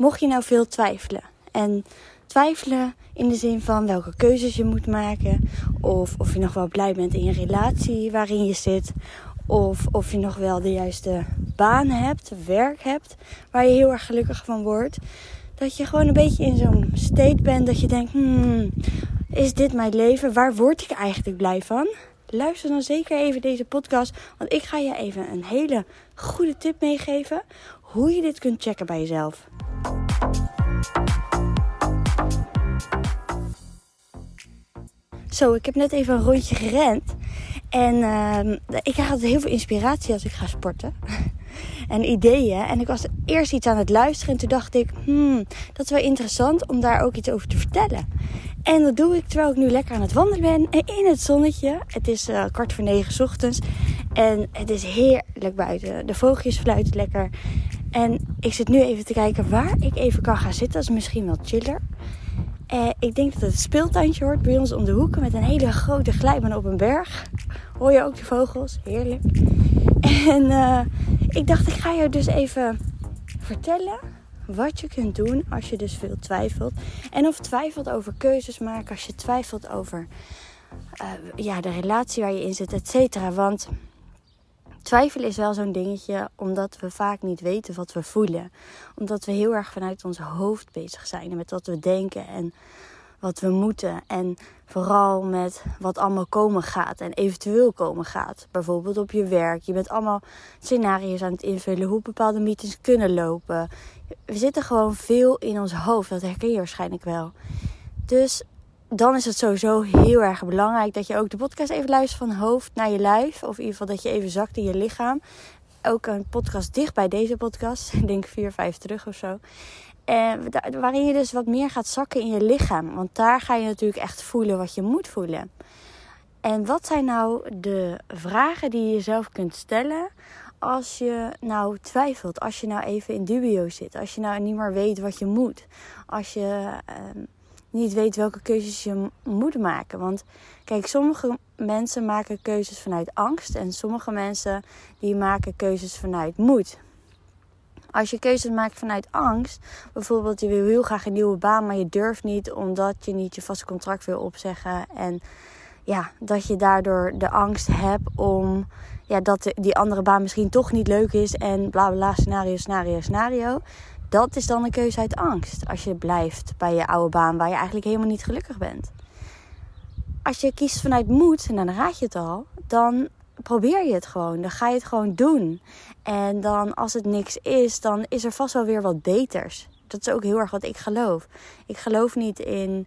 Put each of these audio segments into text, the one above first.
mocht je nou veel twijfelen. En twijfelen in de zin van welke keuzes je moet maken. Of of je nog wel blij bent in je relatie waarin je zit. Of of je nog wel de juiste baan hebt, werk hebt, waar je heel erg gelukkig van wordt. Dat je gewoon een beetje in zo'n state bent dat je denkt, hmm, is dit mijn leven? Waar word ik eigenlijk blij van? Luister dan zeker even deze podcast, want ik ga je even een hele goede tip meegeven hoe je dit kunt checken bij jezelf. Zo, ik heb net even een rondje gerend. En uh, ik krijg altijd heel veel inspiratie als ik ga sporten. en ideeën. En ik was eerst iets aan het luisteren. En toen dacht ik, hmm, dat is wel interessant om daar ook iets over te vertellen. En dat doe ik terwijl ik nu lekker aan het wandelen ben. In het zonnetje. Het is uh, kwart voor negen ochtends. En het is heerlijk buiten. De vogeltjes fluiten lekker. En ik zit nu even te kijken waar ik even kan gaan zitten. Dat is misschien wel chiller. Uh, ik denk dat het speeltuintje hoort bij ons om de hoeken met een hele grote glijbaan op een berg. Hoor je ook de vogels? Heerlijk. En uh, ik dacht, ik ga je dus even vertellen wat je kunt doen als je dus veel twijfelt. En of twijfelt over keuzes maken, als je twijfelt over uh, ja, de relatie waar je in zit, et cetera. Want Twijfel is wel zo'n dingetje omdat we vaak niet weten wat we voelen. Omdat we heel erg vanuit ons hoofd bezig zijn met wat we denken en wat we moeten. En vooral met wat allemaal komen gaat en eventueel komen gaat. Bijvoorbeeld op je werk. Je bent allemaal scenario's aan het invullen hoe bepaalde meetings kunnen lopen. We zitten gewoon veel in ons hoofd. Dat herken je waarschijnlijk wel. Dus dan is het sowieso heel erg belangrijk dat je ook de podcast even luistert van hoofd naar je lijf. Of in ieder geval dat je even zakt in je lichaam. Ook een podcast dicht bij deze podcast. Ik denk vier, vijf terug of zo. En waarin je dus wat meer gaat zakken in je lichaam. Want daar ga je natuurlijk echt voelen wat je moet voelen. En wat zijn nou de vragen die je jezelf kunt stellen als je nou twijfelt? Als je nou even in dubio zit. Als je nou niet meer weet wat je moet. Als je... Uh, niet weet welke keuzes je moet maken. Want kijk, sommige mensen maken keuzes vanuit angst en sommige mensen die maken keuzes vanuit moed. Als je keuzes maakt vanuit angst, bijvoorbeeld je wil heel graag een nieuwe baan, maar je durft niet omdat je niet je vaste contract wil opzeggen en ja, dat je daardoor de angst hebt om ja, dat die andere baan misschien toch niet leuk is en bla bla scenario, scenario, scenario. Dat is dan een keuze uit angst. Als je blijft bij je oude baan waar je eigenlijk helemaal niet gelukkig bent. Als je kiest vanuit moed, en dan raad je het al, dan probeer je het gewoon. Dan ga je het gewoon doen. En dan als het niks is, dan is er vast wel weer wat beters. Dat is ook heel erg wat ik geloof. Ik geloof niet in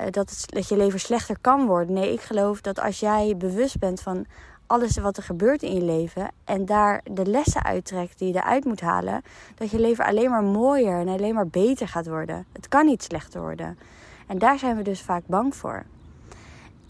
uh, dat, het, dat je leven slechter kan worden. Nee, ik geloof dat als jij bewust bent van alles wat er gebeurt in je leven en daar de lessen uittrekt die je eruit moet halen, dat je leven alleen maar mooier en alleen maar beter gaat worden. Het kan niet slechter worden. En daar zijn we dus vaak bang voor.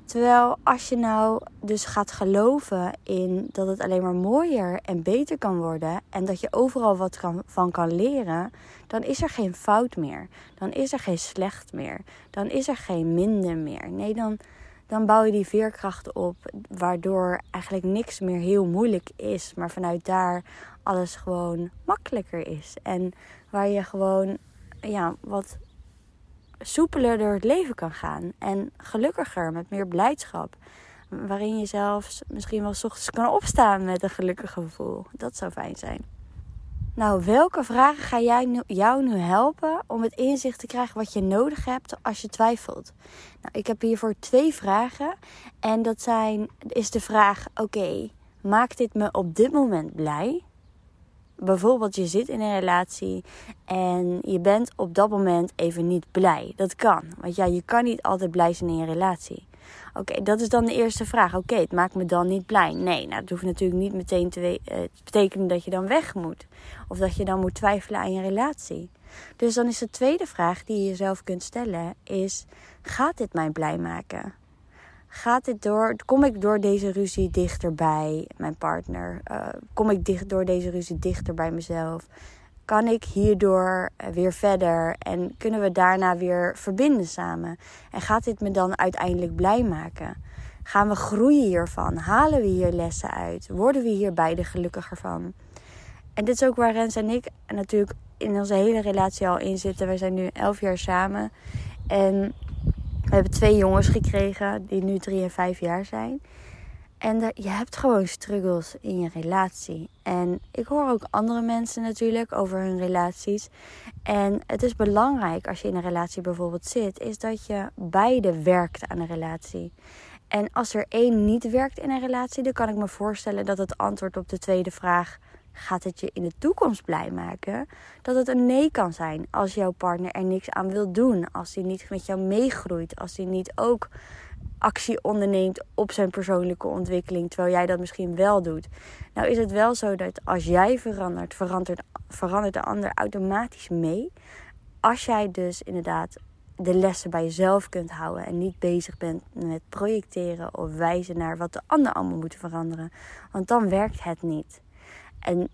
Terwijl als je nou dus gaat geloven in dat het alleen maar mooier en beter kan worden en dat je overal wat van kan leren, dan is er geen fout meer. Dan is er geen slecht meer. Dan is er geen minder meer. Nee, dan, dan bouw je die veerkracht op, waardoor eigenlijk niks meer heel moeilijk is, maar vanuit daar alles gewoon makkelijker is. En waar je gewoon ja, wat soepeler door het leven kan gaan en gelukkiger met meer blijdschap. Waarin je zelfs misschien wel s ochtends kan opstaan met een gelukkig gevoel. Dat zou fijn zijn. Nou, welke vragen ga jij jou nu helpen om het inzicht te krijgen wat je nodig hebt als je twijfelt? Nou, ik heb hiervoor twee vragen. En dat zijn, is de vraag: oké, maakt dit me op dit moment blij? Bijvoorbeeld, je zit in een relatie en je bent op dat moment even niet blij. Dat kan. Want ja, je kan niet altijd blij zijn in je relatie. Oké, dat is dan de eerste vraag. Oké, het maakt me dan niet blij. Nee, nou, dat hoeft natuurlijk niet meteen te, uh, betekenen dat je dan weg moet. Of dat je dan moet twijfelen aan je relatie. Dus dan is de tweede vraag die je jezelf kunt stellen: is: gaat dit mij blij maken? Gaat dit door, kom ik door deze ruzie dichter bij mijn partner? Uh, kom ik dicht, door deze ruzie dichter bij mezelf? Kan ik hierdoor eh, weer verder en kunnen we daarna weer verbinden samen? En gaat dit me dan uiteindelijk blij maken? Gaan we groeien hiervan? Halen we hier lessen uit? Worden we hier beide gelukkiger van? En dit is ook waar Rens en ik natuurlijk in onze hele relatie al in zitten. We zijn nu elf jaar samen. En we hebben twee jongens gekregen die nu drie en vijf jaar zijn. En je hebt gewoon struggles in je relatie. En ik hoor ook andere mensen natuurlijk over hun relaties. En het is belangrijk als je in een relatie bijvoorbeeld zit, is dat je beide werkt aan een relatie. En als er één niet werkt in een relatie, dan kan ik me voorstellen dat het antwoord op de tweede vraag: gaat het je in de toekomst blij maken? Dat het een nee kan zijn als jouw partner er niks aan wil doen, als hij niet met jou meegroeit, als hij niet ook actie onderneemt op zijn persoonlijke ontwikkeling, terwijl jij dat misschien wel doet. Nou is het wel zo dat als jij verandert, verandert, verandert de ander automatisch mee. Als jij dus inderdaad de lessen bij jezelf kunt houden en niet bezig bent met projecteren of wijzen naar wat de ander allemaal moet veranderen. Want dan werkt het niet. En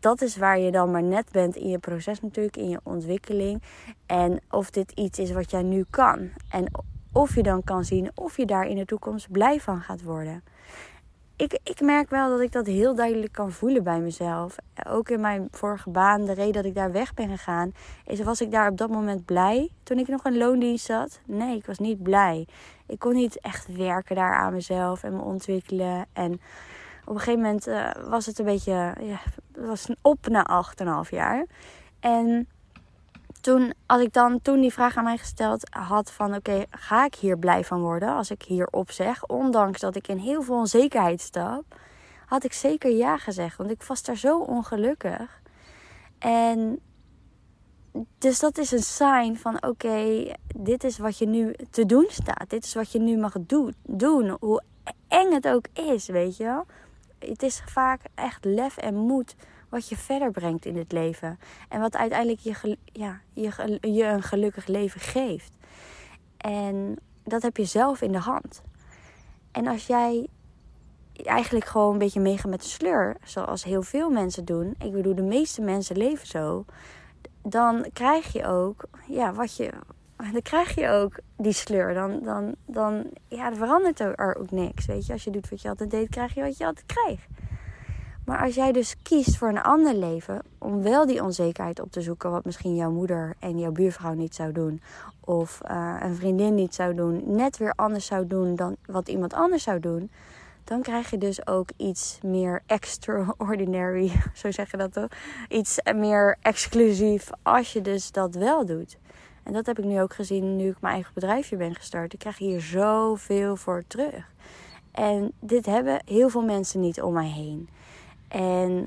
dat is waar je dan maar net bent in je proces natuurlijk, in je ontwikkeling. En of dit iets is wat jij nu kan. En of je dan kan zien of je daar in de toekomst blij van gaat worden. Ik, ik merk wel dat ik dat heel duidelijk kan voelen bij mezelf. Ook in mijn vorige baan, de reden dat ik daar weg ben gegaan, is was ik daar op dat moment blij toen ik nog in loondienst zat? Nee, ik was niet blij. Ik kon niet echt werken daar aan mezelf en me ontwikkelen. En op een gegeven moment uh, was het een beetje, ja, was een op na 8,5 jaar. En toen, als ik dan toen die vraag aan mij gesteld had van oké, ga ik hier blij van worden als ik hier zeg, ondanks dat ik in heel veel onzekerheid stap, had ik zeker ja gezegd, want ik was daar zo ongelukkig. En dus dat is een sign van oké, dit is wat je nu te doen staat. Dit is wat je nu mag doen. Hoe eng het ook is, weet je wel. Het is vaak echt lef en moed wat je verder brengt in het leven. En wat uiteindelijk je, ja, je, je een gelukkig leven geeft. En dat heb je zelf in de hand. En als jij eigenlijk gewoon een beetje meegaat met de sleur, zoals heel veel mensen doen. Ik bedoel, de meeste mensen leven zo. Dan krijg je ook, ja, wat je. Dan krijg je ook die sleur. Dan, dan, dan ja, verandert er ook niks. Weet je, als je doet wat je altijd deed, krijg je wat je altijd krijgt. Maar als jij dus kiest voor een ander leven, om wel die onzekerheid op te zoeken, wat misschien jouw moeder en jouw buurvrouw niet zou doen, of uh, een vriendin niet zou doen, net weer anders zou doen dan wat iemand anders zou doen, dan krijg je dus ook iets meer extraordinary, zo zeg je dat toch? Iets meer exclusief als je dus dat wel doet. En dat heb ik nu ook gezien nu ik mijn eigen bedrijfje ben gestart. Ik krijg hier zoveel voor terug. En dit hebben heel veel mensen niet om mij heen. En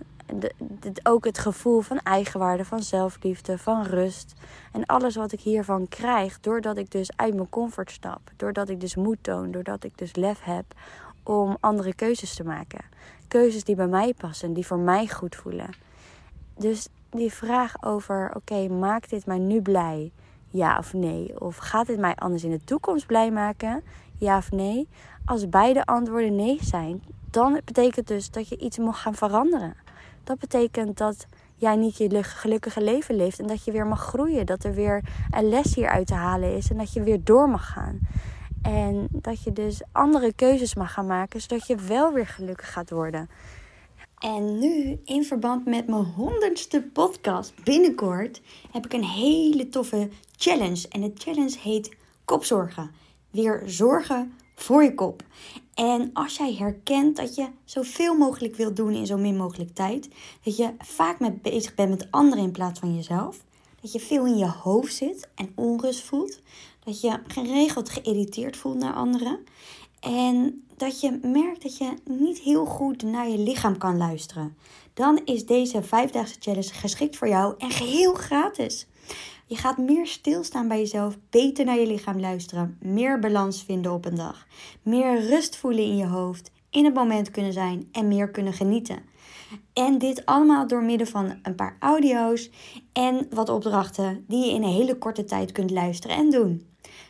ook het gevoel van eigenwaarde, van zelfliefde, van rust. En alles wat ik hiervan krijg, doordat ik dus uit mijn comfort stap. Doordat ik dus moed toon, doordat ik dus lef heb om andere keuzes te maken. Keuzes die bij mij passen, die voor mij goed voelen. Dus die vraag over, oké, maakt dit mij nu blij? Ja of nee? Of gaat dit mij anders in de toekomst blij maken? Ja of nee? Als beide antwoorden nee zijn, dan betekent dus dat je iets mag gaan veranderen. Dat betekent dat jij niet je gelukkige leven leeft en dat je weer mag groeien. Dat er weer een les hier uit te halen is en dat je weer door mag gaan. En dat je dus andere keuzes mag gaan maken, zodat je wel weer gelukkig gaat worden. En nu, in verband met mijn honderdste podcast binnenkort, heb ik een hele toffe challenge. En de challenge heet Kopzorgen. Weer zorgen voor je kop. En als jij herkent dat je zoveel mogelijk wilt doen in zo min mogelijk tijd, dat je vaak met bezig bent met anderen in plaats van jezelf, dat je veel in je hoofd zit en onrust voelt, dat je geregeld geïrriteerd voelt naar anderen en dat je merkt dat je niet heel goed naar je lichaam kan luisteren, dan is deze vijfdaagse challenge geschikt voor jou en geheel gratis. Je gaat meer stilstaan bij jezelf, beter naar je lichaam luisteren, meer balans vinden op een dag, meer rust voelen in je hoofd, in het moment kunnen zijn en meer kunnen genieten. En dit allemaal door middel van een paar audio's en wat opdrachten die je in een hele korte tijd kunt luisteren en doen.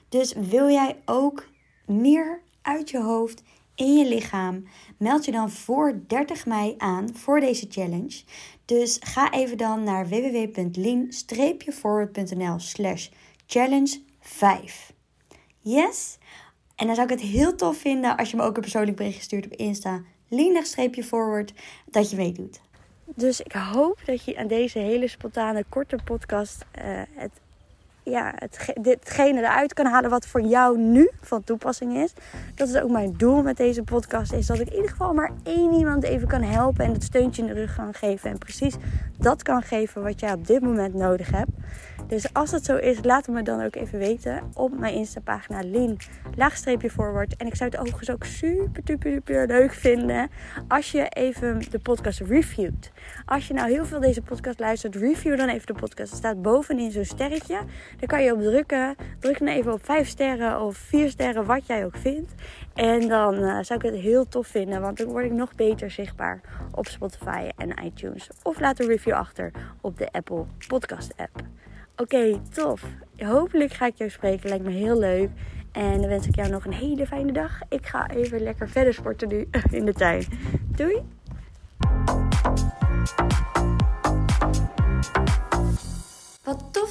Dus wil jij ook meer uit je hoofd in je lichaam, meld je dan voor 30 mei aan voor deze challenge. Dus ga even dan naar www.lean-forward.nl slash challenge 5. Yes? En dan zou ik het heel tof vinden als je me ook een persoonlijk bericht stuurt op Insta. lean-forward, dat je meedoet. Dus ik hoop dat je aan deze hele spontane, korte podcast uh, het ja, het, hetgene eruit kan halen wat voor jou nu van toepassing is. Dat is ook mijn doel met deze podcast. Is dat ik in ieder geval maar één iemand even kan helpen. En dat steuntje in de rug kan geven. En precies dat kan geven wat jij op dit moment nodig hebt. Dus als het zo is, laat het me dan ook even weten op mijn Insta-pagina Lien, laagstreepje. En ik zou het overigens ook super, super, super leuk vinden als je even de podcast reviewt. Als je nou heel veel deze podcast luistert, review dan even de podcast. Er staat bovenin zo'n sterretje. Daar kan je op drukken. Druk dan even op 5 sterren of 4 sterren, wat jij ook vindt. En dan uh, zou ik het heel tof vinden, want dan word ik nog beter zichtbaar op Spotify en iTunes. Of laat een review achter op de Apple Podcast app. Oké, tof. Hopelijk ga ik jou spreken. Lijkt me heel leuk. En dan wens ik jou nog een hele fijne dag. Ik ga even lekker verder sporten nu in de tuin. Doei!